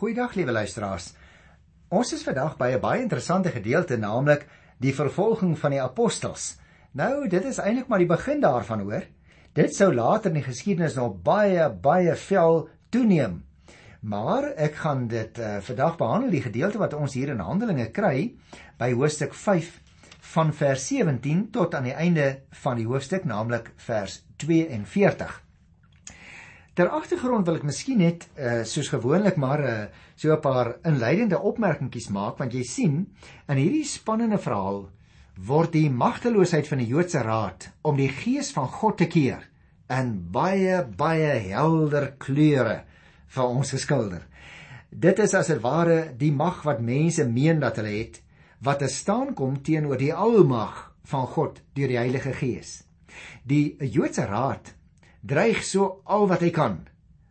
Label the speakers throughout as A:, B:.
A: Goeiedag liewe luisteraars. Ons is vandag by 'n baie interessante gedeelte, naamlik die vervolging van die apostels. Nou, dit is eintlik maar die begin daarvan, hoor. Dit sou later in die geskiedenis nog baie baie vel toeneem. Maar ek gaan dit uh, vandag behandel die gedeelte wat ons hier in Handelinge kry by hoofstuk 5 van vers 17 tot aan die einde van die hoofstuk, naamlik vers 42. Ter agtergrond wil ek miskien net uh, soos gewoonlik maar uh, so 'n paar inleidende opmerkingies maak want jy sien in hierdie spannende verhaal word die magteloosheid van die Joodse raad om die gees van God te keer in baie baie helder kleure vir ons geskilder. Dit is as dit ware die mag wat mense meen dat hulle het wat te staan kom teenoor die almag van God deur die Heilige Gees. Die Joodse raad dreig so al wat hy kan.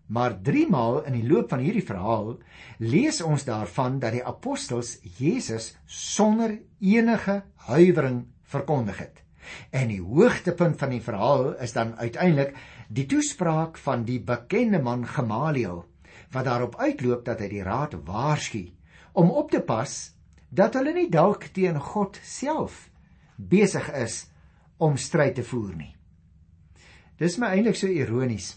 A: Maar 3 maal in die loop van hierdie verhaal lees ons daarvan dat die apostels Jesus sonder enige huiwering verkondig het. En die hoogtepunt van die verhaal is dan uiteindelik die toespraak van die bekende man Gamaliel wat daarop uitloop dat hy die raad waarsku om op te pas dat hulle nie dalk teen God self besig is om stryd te voer nie. Dis my eintlik so ironies.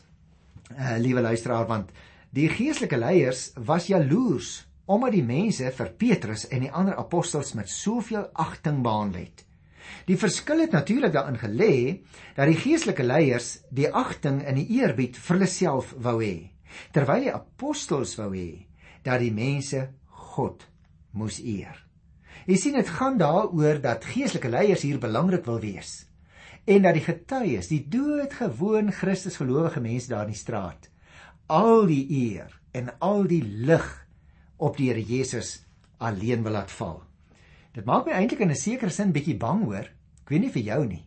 A: Uh liewe luisteraar want die geestelike leiers was jaloers omdat die mense vir Petrus en die ander apostels met soveel agting behandel het. Die verskil het natuurlik daarin gelê dat die geestelike leiers die agting en die eerbied vir hulle self wou hê, terwyl die apostels wou hê dat die mense God moes eer. Jy sien dit gaan daaroor dat geestelike leiers hier belangrik wil wees en dat die getuies, die doodgewoon Christus gelowige mense daar in die straat, al die eer en al die lig op die Here Jesus alleen wil laat val. Dit maak my eintlik in 'n sekere sin bietjie bang hoor. Ek weet nie vir jou nie.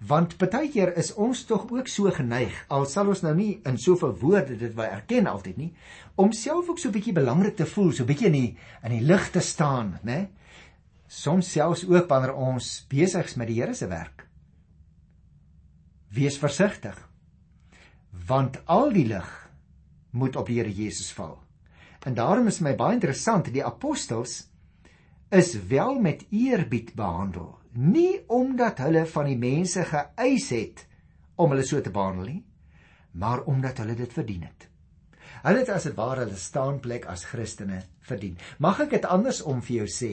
A: Want partykeer is ons tog ook so geneig, al sal ons nou nie in soveel woorde dit wil erken altyd nie, om self ook so bietjie belangrik te voel, so bietjie in die in die lig te staan, né? Soms selfs ook wanneer ons besig is met die Here se werk. Wees versigtig. Want al die lig moet op die Here Jesus val. En daarom is my baie interessant, die apostels is wel met eerbied behandel, nie omdat hulle van die mense geëis het om hulle so te behandel nie, maar omdat hulle dit verdien het. Hulle het as dit ware hulle staanplek as Christene verdien. Mag ek dit andersom vir jou sê?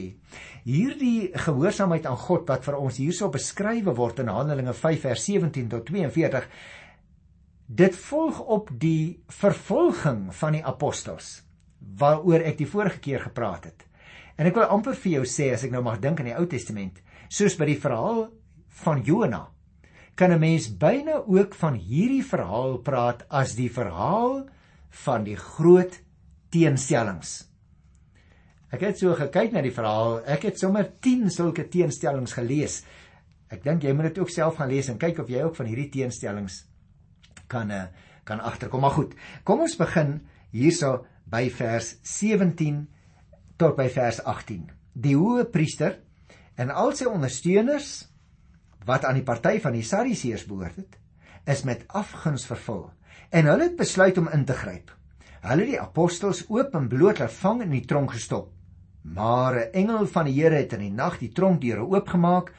A: Hierdie gehoorsaamheid aan God wat vir ons hierso beskrywe word in Handelinge 5 vers 17 tot 42, dit volg op die vervolging van die apostels waaroor ek die vorige keer gepraat het. En ek wil amper vir jou sê as ek nou mag dink aan die Ou Testament, soos by die verhaal van Jona, kan 'n mens byna ook van hierdie verhaal praat as die verhaal van die groot teenstellings. Ek het so gekyk na die verhaal. Ek het sommer 10 sulke teenstellings gelees. Ek dink jy moet dit ook self gaan lees en kyk of jy ook van hierdie teenstellings kan eh, kan agterkom. Maar goed, kom ons begin hierso by vers 17 tot by vers 18. Die hoë priester en al sy ondersteuners wat aan die party van die Sadduseërs behoort het, is met afguns vervul en hulle het besluit om in te gryp. Hulle het die apostels oop en bloot laat vang en in die tronk gestop. Maar 'n engel van die Here het in die nag die tronkdeure oopgemaak,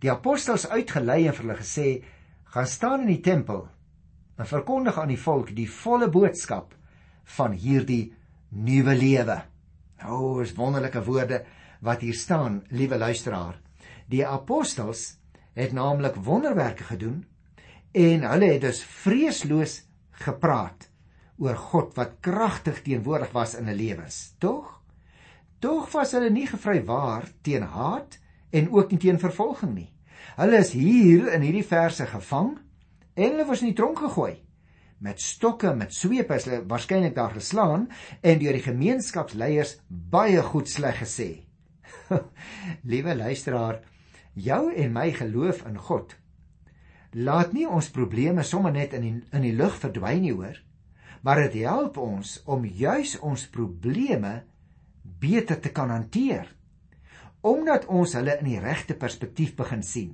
A: die apostels uitgelei en vir hulle gesê: "Gaan staan in die tempel en verkondig aan die volk die volle boodskap van hierdie nuwe lewe." Nou, is wonderlike woorde wat hier staan, liewe luisteraar. Die apostels het naamlik wonderwerke gedoen en hulle het dus vreesloos gepraat oor God wat kragtig teenwoordig was in hulle lewens. Tog? Tog was hulle nie gevrywaar teen haat en ook nie teen vervolging nie. Hulle is hier in hierdie verse gevang en hulle was in die tronk gegooi. Met stokke, met swepe is hulle waarskynlik daar geslaan en deur die gemeenskapsleiers baie goed sleg gesê. Liewe luisteraar, jou en my geloof in God laat nie ons probleme sommer net in die, in die lug verdwyn nie hoor maar dit help ons om juis ons probleme beter te kan hanteer omdat ons hulle in die regte perspektief begin sien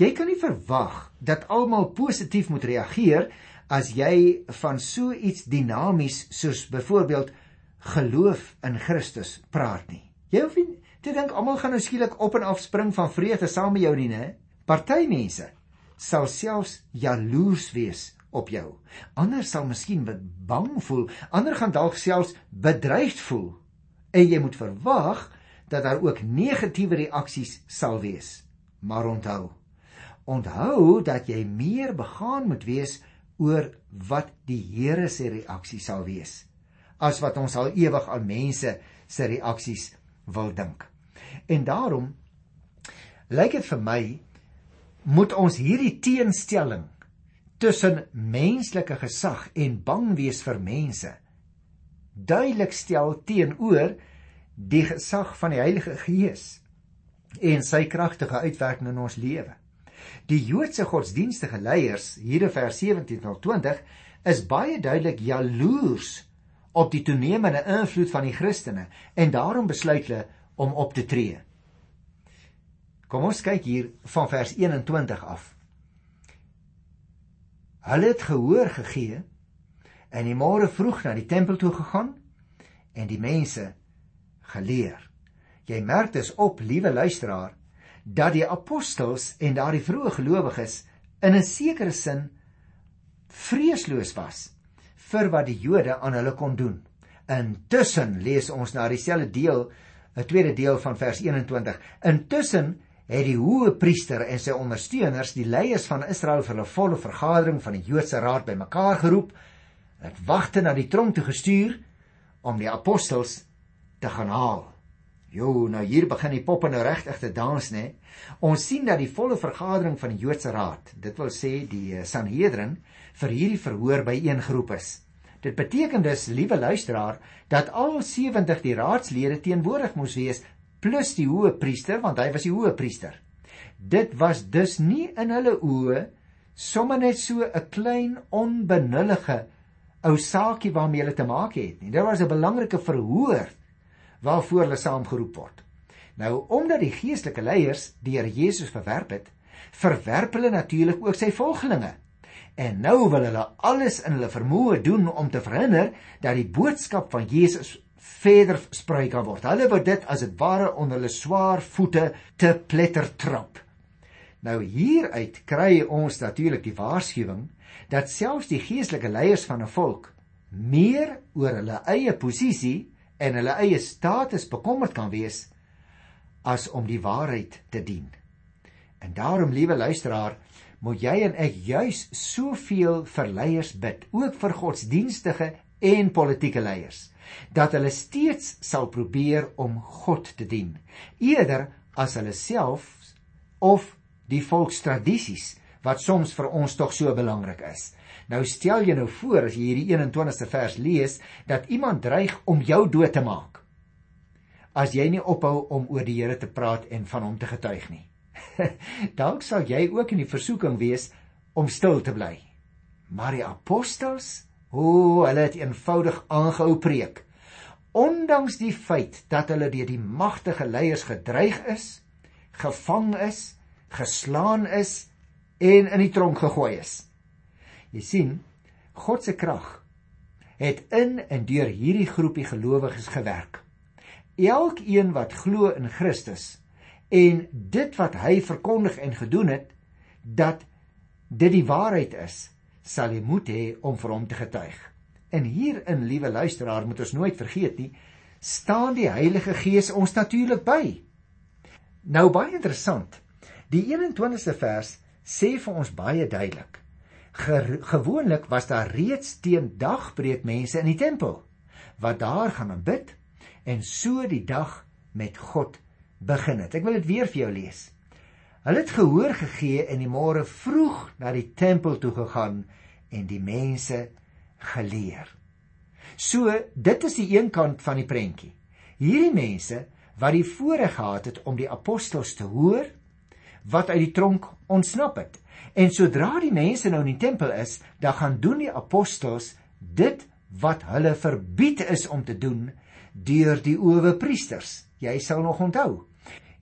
A: jy kan nie verwag dat almal positief moet reageer as jy van so iets dinamies soos byvoorbeeld geloof in Christus praat nie. Jy hoef nie te dink almal gaan nou skielik op en af spring van vrede saam met jou nie, né? Party mense sal selfs jaloers wees op jou. Ander sal miskien bang voel, ander gaan dalk selfs bedreigd voel. En jy moet verwag dat daar ook negatiewe reaksies sal wees. Maar onthou, onthou dat jy meer begaan moet wees oor wat die Here se reaksie sal wees as wat ons al ewig aan mense se reaksies wil dink. En daarom lyk dit vir my moet ons hierdie teenstelling tussen menslike gesag en bang wees vir mense duidelik stel teenoor die gesag van die Heilige Gees en sy kragtige uitwerking in ons lewe. Die Joodse godsdienstige leiers hier in vers 17 tot 20 is baie duidelik jaloers op die toenemende invloed van die Christene en daarom besluit hulle om op te tree. Kom ons kyk hier van vers 21 af. Hulle het gehoor gegee en die môre vroeg na die tempel toe gegaan en die mense geleer. Jy merk dus op, liewe luisteraar, dat die apostels en daardie vroeë gelowiges in 'n sekere sin vreesloos was vir wat die Jode aan hulle kon doen. Intussen lees ons na dieselfde deel, 'n tweede deel van vers 21. Intussen het die hoë priester en sy ondersteuners die leiers van Israel vir 'n volle vergadering van die Joodse raad bymekaar geroep, het wagte na die tronk toe gestuur om die apostels te gaan haal. Jo, nou hier begin die poppe nou regtig te dans, né? Ons sien dat die volle vergadering van die Joodse raad, dit wil sê die eh, Sanhedrin, vir hierdie verhoor byeengeroep is. Dit beteken dus, liewe luisteraar, dat al 70 die raadslede teenwoordig moes wees plus die hoë priester want hy was die hoë priester. Dit was dus nie in hulle oë sommer net so 'n klein onbenullige ou saakie waarmee hulle te maak het nie. Dit was 'n belangrike verhoor waarvoor hulle saamgeroep word. Nou omdat die geestelike leiers die Here Jesus verwerp het, verwerp hulle natuurlik ook sy volgelinge. En nou wil hulle alles in hulle vermoë doen om te verhinder dat die boodskap van Jesus verder sprei kan word. Hulle wou dit as dit ware onder hulle swaar voete te pletter trap. Nou hieruit kry ons natuurlik die waarskuwing dat selfs die geestelike leiers van 'n volk meer oor hulle eie posisie en hulle eie status bekommerd kan wees as om die waarheid te dien. En daarom, liewe luisteraar, moet jy en ek juis soveel vir leiers bid, ook vir godsdienstige en politieke leiers dat hulle steeds sal probeer om God te dien eerder as hulle self of die volkstradisies wat soms vir ons tog so belangrik is. Nou stel jy nou voor as jy hierdie 21ste vers lees dat iemand dreig om jou dood te maak. As jy nie ophou om oor die Here te praat en van hom te getuig nie. Dalk sal jy ook in die versoeking wees om stil te bly. Maar die apostels O, hulle het eenvoudig aangehou preek. Ondanks die feit dat hulle deur die magtige leiers gedreig is, gevang is, geslaan is en in die tronk gegooi is. Jy sien, God se krag het in en deur hierdie groepie gelowiges gewerk. Elkeen wat glo in Christus en dit wat hy verkondig en gedoen het, dat dit die waarheid is, sal jy moet hê om vir hom te getuig. En hierin, liewe luisteraar, moet ons nooit vergeet nie, staan die Heilige Gees ons natuurlik by. Nou baie interessant. Die 21ste vers sê vir ons baie duidelik. Ge gewoonlik was daar reeds teen dagbreek mense in die tempel wat daar gaan bid en so die dag met God begin het. Ek wil dit weer vir jou lees. Hulle het gehoor gegee en die môre vroeg na die tempel toe gegaan en die mense geleer. So, dit is die een kant van die prentjie. Hierdie mense wat die voorreg gehad het om die apostels te hoor wat uit die tronk ontsnap het. En sodra die mense nou in die tempel is, dan gaan doen die apostels dit wat hulle verbied is om te doen deur die owe priesters. Jy sal nog onthou.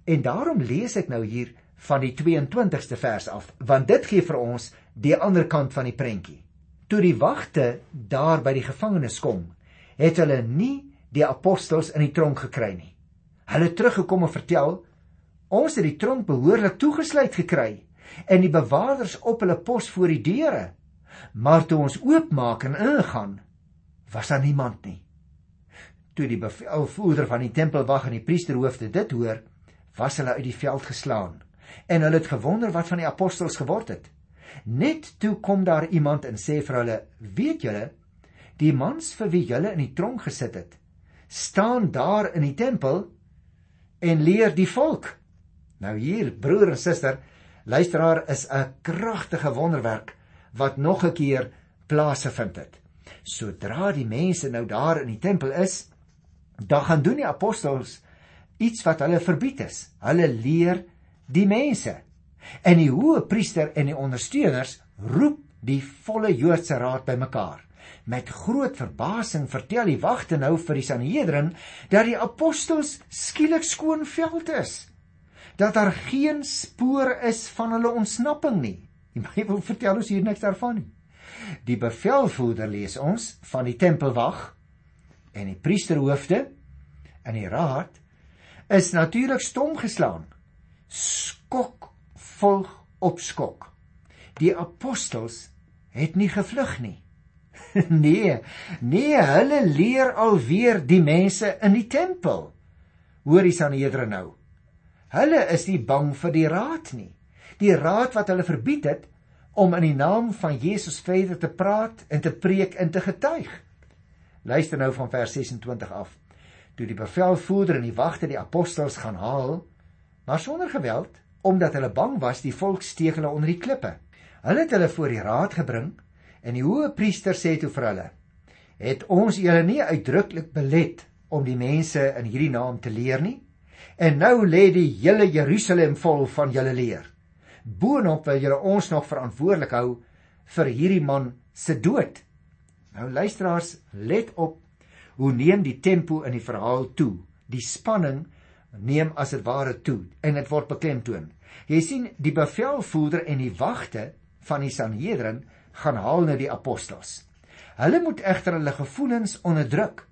A: En daarom lees ek nou hier van die 22ste vers af, want dit gee vir ons die ander kant van die prentjie. Toe die wagte daar by die gevangenes kom, het hulle nie die apostels in die tronk gekry nie. Hulle teruggekom en vertel ons het die tronk behoorlik toegesluit gekry en die bewakers op hulle pos voor die deure. Maar toe ons oopmaak en ingaan, was daar niemand nie. Toe die bevelvoerder van die tempelwag en die priesterhoofde dit hoor, was hulle uit die veld geslaan en hulle het gewonder wat van die apostels geword het. Net toe kom daar iemand en sê vir hulle: "Weet julle, die mans vir wie julle in die tronk gesit het, staan daar in die tempel en leer die volk." Nou hier, broer en suster, luisteraar is 'n kragtige wonderwerk wat nog 'n keer plaasgevind het. Sodra die mense nou daar in die tempel is, dan gaan doen die apostels iets wat hulle verbied is. Hulle leer die mense. En die hoë priester en die ondersteuners roep die volle Joodse raad bymekaar. Met groot verbasing vertel die wagte nou vir die Sanhedrin dat die apostels skielik skoon veld is. Dat daar geen spoor is van hulle ontsnapping nie. Die Bybel vertel ons hier niks daarvan nie. Die bevelvoerder lees ons van die tempelwag en die priesterhoofde en die raad is natuurlik stom geslaan. Skok volg op skok. Die apostels het nie gevlug nie. nee, nee, hulle leer alweer die mense in die tempel. Hoor die Sanhedrin nou. Hulle is nie bang vir die raad nie. Die raad wat hulle verbied het om in die naam van Jesus verder te praat en te preek en te getuig. Luister nou van vers 26 af. Toe die bevelvoerder en die wagte die apostels gaan haal, maar sonder geweld, omdat hulle bang was die volk steek hulle onder die klippe. Hulle het hulle voor die raad gebring en die hoë priester sê toe vir hulle: "Het ons julle nie uitdruklik belet om die mense in hierdie naam te leer nie? En nou lê die hele Jerusalem vol van julle leer. Boonop wil julle ons nog verantwoordelik hou vir hierdie man se dood." Nou luisteraars, let op hoe neem die tempo in die verhaal toe. Die spanning neem as dit ware toe en dit word beklemtoon. Jy sien die bevelvoerder en die wagte van die Sanhedrin gaan haal na die apostels. Hulle moet egter hulle gevoelens onderdruk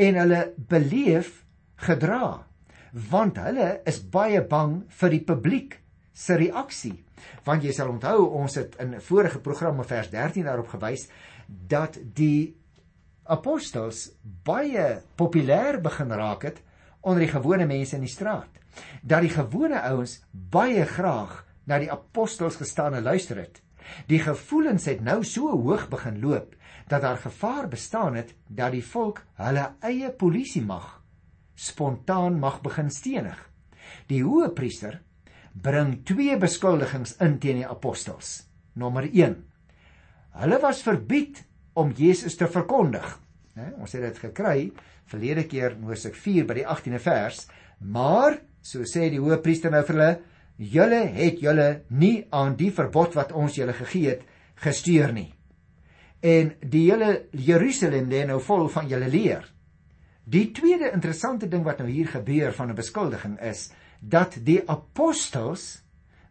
A: en hulle beleef gedra want hulle is baie bang vir die publiek se reaksie. Want jy sal onthou ons het in vorige programme vers 13 daarop gewys dat die apostels baie populêr begin raak het onder die gewone mense in die straat. Dat die gewone ouens baie graag na die apostels gestaan en luister het. Die gevoelens het nou so hoog begin loop dat daar gevaar bestaan het dat die volk hulle eie polisie mag spontaan mag begin stenig. Die hoë priester bring twee beskuldigings in teen die apostels. Nommer 1. Hulle was verbied om Jesus te verkondig. Né? Ons het dit gekry verlede keer in Hosea 4 by die 18de vers, maar so sê die hoëpriester nou vir hulle, julle het julle nie aan die verbod wat ons julle gegee het gestuur nie. En die hele Jerusalem lê nou vol van julle leer. Die tweede interessante ding wat nou hier gebeur van 'n beskuldiging is dat die apostels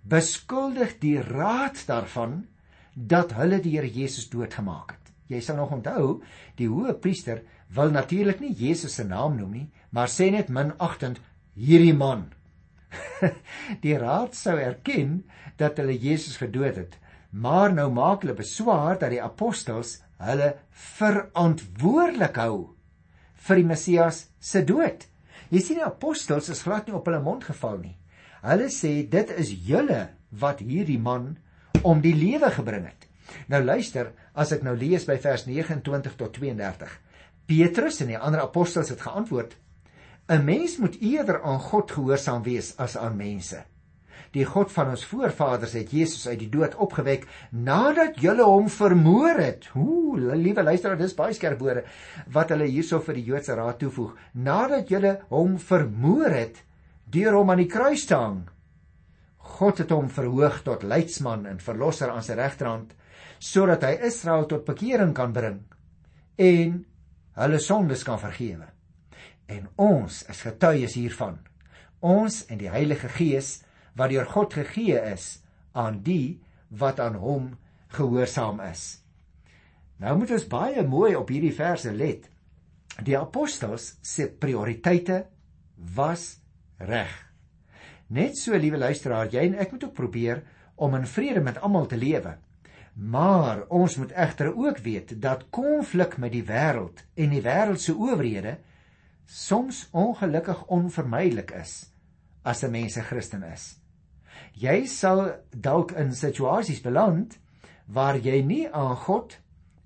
A: beskuldig die raad daarvan dat hulle die Here Jesus doodgemaak het. Jy sal nog onthou, die hoë priester wil natuurlik nie Jesus se naam noem nie, maar sê net minagtend hierdie man. die raad sou erken dat hulle Jesus gedood het, maar nou maak hulle beswaar dat die apostels hulle verantwoordelik hou vir die Messias se dood. Jy sien die apostels is glad nie op hulle mond geval nie. Hulle sê dit is julle wat hierdie man om die lewe gebring het. Nou luister, as ek nou lees by vers 29 tot 32. Petrus en die ander apostels het geantwoord: 'n Mens moet eerder aan God gehoorsaam wees as aan mense. Die God van ons voorvaders het Jesus uit die dood opgewek nadat julle hom vermoor het. Ooh, liewe luisteraar, dis baie skerp woorde wat hulle hierso vir die Joodse raad toevoeg. Nadat julle hom vermoor het deur hom aan die kruis te hang. God het hom verhoog tot leidsman en verlosser aan sy regterhand sodat hy Israel tot bekering kan bring en hulle sondes kan vergewe. En ons is getuies hiervan. Ons en die Heilige Gees wat deur God gegee is aan die wat aan hom gehoorsaam is. Nou moet ons baie mooi op hierdie verse let. Die apostels se prioriteite was reg. Net so, liewe luisteraar, jy en ek moet ook probeer om in vrede met almal te lewe. Maar ons moet egter ook weet dat konflik met die wêreld en die wêreld se owerhede soms ongelukkig onvermydelik is as 'n mens 'n Christen is. Jy sal dalk in situasies beland waar jy nie aan God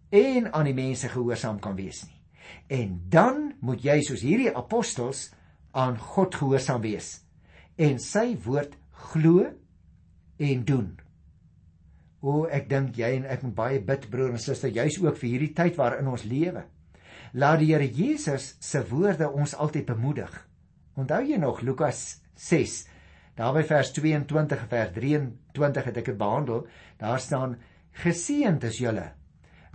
A: en aan die mense gehoorsaam kan wees nie. En dan moet jy soos hierdie apostels aan God gehoorsaam wees en sy woord glo en doen. O, ek dink jy en ek moet baie bid broer en suster, juis ook vir hierdie tyd waarin ons lewe. Laat die Here Jesus se woorde ons altyd bemoedig. Onthou jy nog Lukas 6, daarby vers 22 en vers 23 het ek dit behandel. Daar staan: Geseënd is julle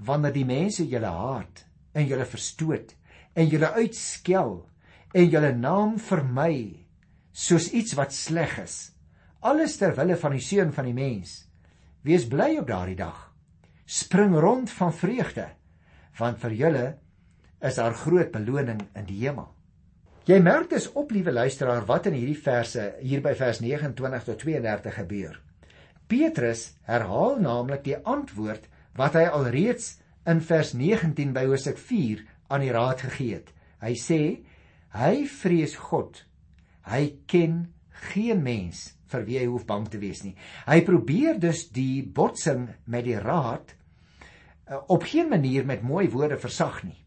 A: wanneer die mense julle haat en julle verstoot en julle uitskel en julle naam vermy soos iets wat sleg is alles ter wille van die seun van die mens wees bly op daardie dag spring rond van vreugde want vir julle is daar groot beloning in die hemel jy merk dus op liewe luisteraar wat in hierdie verse hier by vers 29 tot 32 gebeur Petrus herhaal naamlik die antwoord wat hy alreeds in vers 19 by Hosea 4 aan die raad gegee het. Hy sê hy vrees God. Hy ken geen mens vir wie hy hoef bang te wees nie. Hy probeer dus die botsing met die raad uh, op geen manier met mooi woorde versag nie.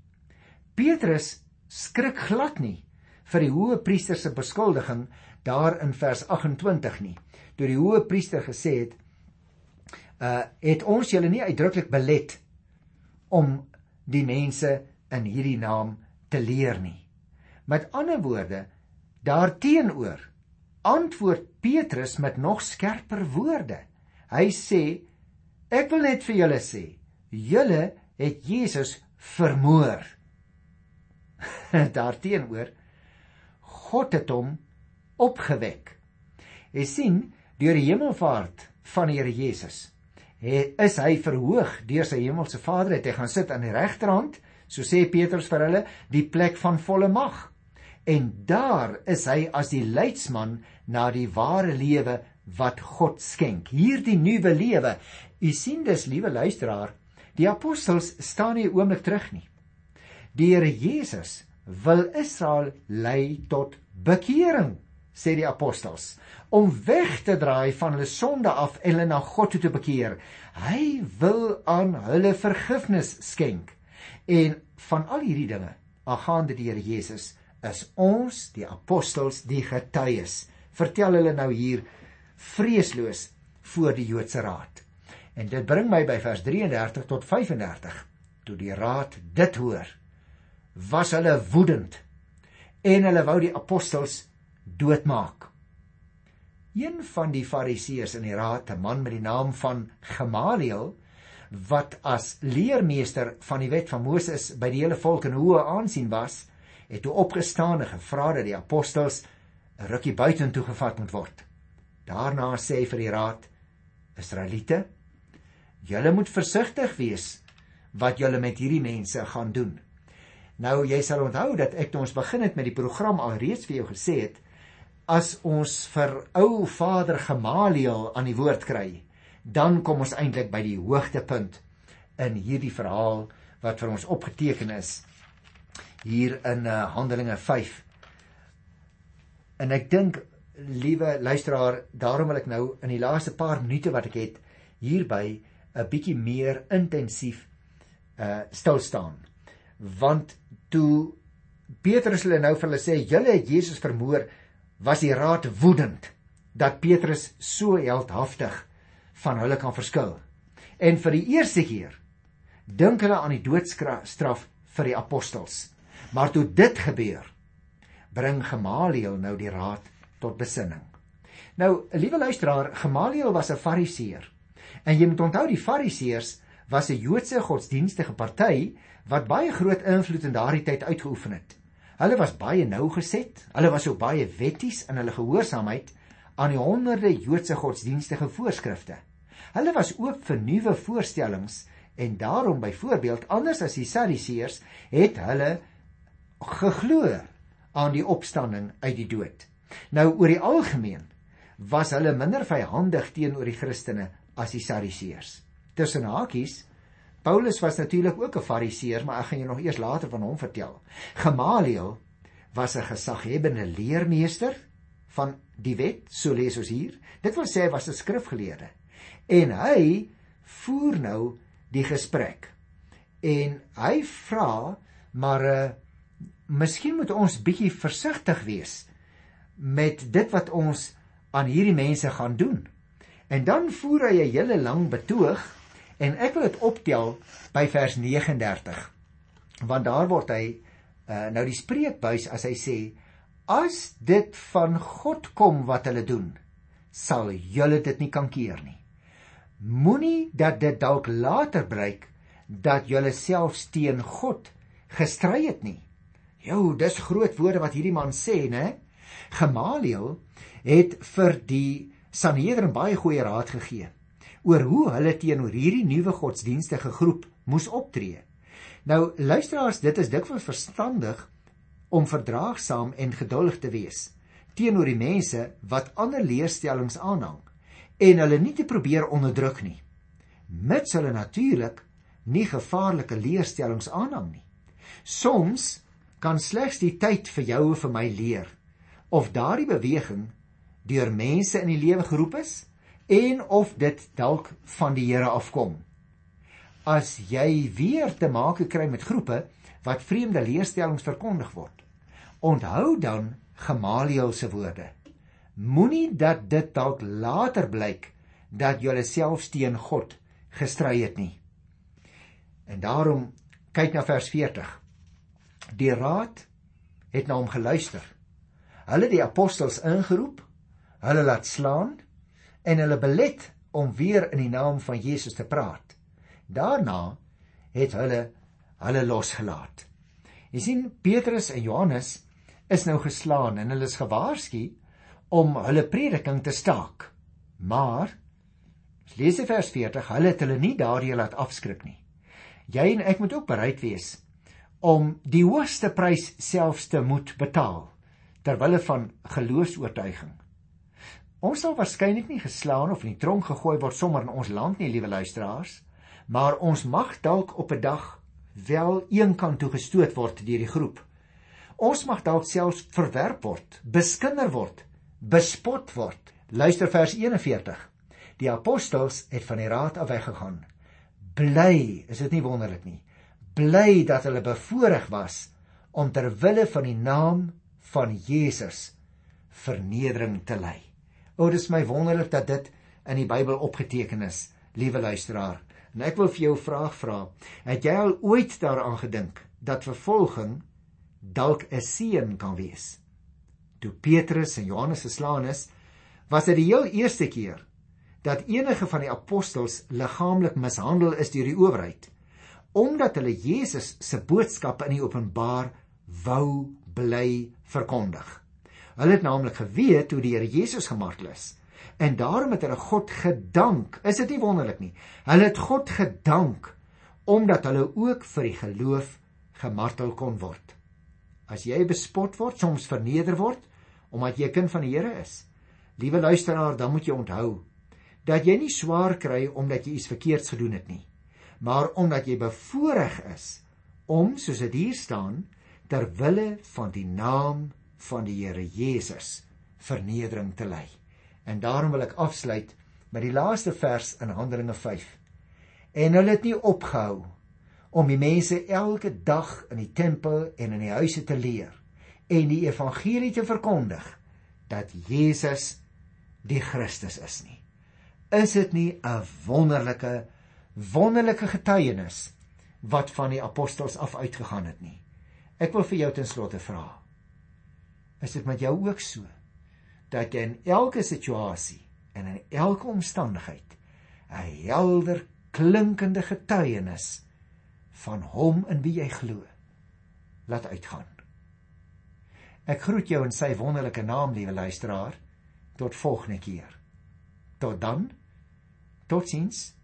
A: Petrus skrik glad nie vir die hoë priester se beskuldiging daar in vers 28 nie. Toe die hoë priester gesê het, uh het ons julle nie uitdruklik belet om die mense in hierdie naam te leer nie. Met ander woorde, daarteenoor antwoord Petrus met nog skerper woorde. Hy sê: Ek wil net vir julle sê, julle het Jesus vermoor. daarteenoor God het hom opgewek. Jy sien, deur die hemelvaart van die Here Jesus is hy verhoog deur sy hemelse Vader het hy gaan sit aan die regterhand so sê Petrus vir hulle die plek van volle mag en daar is hy as die leidsman na die ware lewe wat God skenk hierdie nuwe lewe u sien dis liewe luisteraar die apostels staan nie oomblik terug nie die Here Jesus wil Israel lei tot bekering sê die apostels om weg te draai van hulle sonde af en hulle na God toe te bekeer. Hy wil aan hulle vergifnis skenk. En van al hierdie dinge, aangaande die Here Jesus, is ons, die apostels, die getuies. Vertel hulle nou hier vreesloos voor die Joodse raad. En dit bring my by vers 33 tot 35. Toe die raad dit hoor, was hulle woedend en hulle wou die apostels doodmaak. Een van die fariseërs in die raad, 'n man met die naam van Gamaliel, wat as leermeester van die wet van Moses by die hele volk in hoë aansien was, het toe opgestaan en gevra dat die apostels rukkie buitentoe gevat moet word. Daarna sê hy vir die raad: Israeliete, julle moet versigtig wees wat julle met hierdie mense gaan doen. Nou jy sal onthou dat ek toe ons begin het met die program alreeds vir jou gesê het as ons vir ou vader Gamaliel aan die woord kry, dan kom ons eintlik by die hoogtepunt in hierdie verhaal wat vir ons opgeteken is hier in uh, Handelinge 5. En ek dink liewe luisteraar, daarom wil ek nou in die laaste paar minute wat ek het hierby 'n bietjie meer intensief uh stil staan. Want toe Petrus hulle nou vir hulle sê, julle het Jesus vermoor, was die raad woedend dat Petrus so heldhaftig van hulle kan verskil. En vir die eerste keer dink hulle aan die doodstraf vir die apostels. Maar toe dit gebeur, bring Gamaliel nou die raad tot besinning. Nou, liewe luisteraar, Gamaliel was 'n Fariseer. En jy moet onthou die Fariseërs was 'n Joodse godsdienstige party wat baie groot invloed in daardie tyd uitgeoefen het. Hulle was baie nougeset, hulle was ook baie wetties in hulle gehoorsaamheid aan die honderde Joodse godsdienstige voorskrifte. Hulle was oop vir nuwe voorstellings en daarom byvoorbeeld anders as die Sadduseërs het hulle geglo aan die opstanding uit die dood. Nou oor die algemeen was hulle minder vyhandig teenoor die Christene as die Sadduseërs. Tussen hakies Paulus was natuurlik ook 'n Fariseer, maar ek gaan jou nog eers later van hom vertel. Gamaliel was 'n gesaghebende leermeester van die wet, so lees ons hier. Dit wil sê hy was 'n skrifgeleerde. En hy voer nou die gesprek. En hy vra maar uh, miskien moet ons bietjie versigtig wees met dit wat ons aan hierdie mense gaan doen. En dan voer hy 'n hele lang betoog en ek wil dit optel by vers 39. Want daar word hy uh, nou die spreekbuis as hy sê as dit van God kom wat hulle doen, sal julle dit nie kan keer nie. Moenie dat dit dalk later blyk dat julle self teen God gestry het nie. Jou, dis groot woorde wat hierdie man sê, né? Gamaliel het vir die Sanhedrin baie goeie raad gegee oor hoe hulle teenoor hierdie nuwe godsdienstige groep moes optree. Nou luisteraars, dit is dikwels verstandig om verdraagsaam en geduldig te wees teenoor die mense wat ander leerstellings aanhang en hulle nie te probeer onderdruk nie. Mits hulle natuurlik nie gevaarlike leerstellings aanhang nie. Soms kan slegs die tyd vir jou en vir my leer of daardie beweging deur mense in die lewe geroep is en of dit dalk van die Here afkom. As jy weer te maak kry met groepe wat vreemde leerstellings verkondig word, onthou dan Gamaliel se woorde. Moenie dat dit dalk later blyk dat jy self teen God gestry het nie. En daarom kyk na vers 40. Die raad het na hom geluister. Hulle die apostels ingeroep hulle laat slaan en hulle belet om weer in die naam van Jesus te praat. Daarna het hulle hulle losgelaat. Jy sien Petrus en Johannes is nou geslaan en hulle is gewaarsku om hulle prediking te staak. Maar lees vers 40, hulle het hulle nie daardie laat afskrik nie. Jy en ek moet ook bereid wees om die hoogste prys selfs te moet betaal ter wille van geloofs-oortuiging. Ons sal waarskynlik nie geslaan of in die tronk gegooi word sommer in ons land nie, liewe luisteraars, maar ons mag dalk op 'n dag wel eenkant toe gestoot word deur die groep. Ons mag dalk selfs verwerp word, beskinder word, bespot word. Luister vers 41. Die apostels het van die raad af weggegaan. Bly, is dit nie wonderlik nie? Bly dat hulle bevoorreg was om ter wille van die naam van Jesus vernedering te ly. O, dis my wonderlik dat dit in die Bybel opgeteken is, liewe luisteraar. En ek wil vir jou 'n vraag vra. Het jy al ooit daaraan gedink dat vervolging dalk 'n seën kan wees? Toe Petrus en Johannes geslaan is, was dit die heel eerste keer dat enige van die apostels liggaamlik mishandel is deur die owerheid omdat hulle Jesus se boodskappe in die openbaar wou bly verkondig. Hulle het naamlik geweet hoe die Here Jesus gemartel is. En daarom het hulle God gedank. Is dit nie wonderlik nie? Hulle het God gedank omdat hulle ook vir die geloof gemartel kon word. As jy bespot word, soms verneder word omdat jy kind van die Here is. Liewe luisteraar, dan moet jy onthou dat jy nie swaar kry omdat jy iets verkeerds gedoen het nie, maar omdat jy bevoorreg is om, soos dit hier staan, ter wille van die naam van die Here Jesus vernedering te ly. En daarom wil ek afsluit met die laaste vers in Handelinge 5. En hulle het nie opgehou om die mense elke dag in die tempel en in die huise te leer en die evangelie te verkondig dat Jesus die Christus is nie. Is dit nie 'n wonderlike wonderlike getuienis wat van die apostels af uitgegaan het nie? Ek wil vir jou ten slotte vra is dit met jou ook so dat jy in elke situasie en in elke omstandigheid 'n helder klinkende getuienis van hom in wie jy glo laat uitgaan. Ek groet jou in sy wonderlike naam, liewe luisteraar. Tot volgende keer. Tot dan. Totsiens.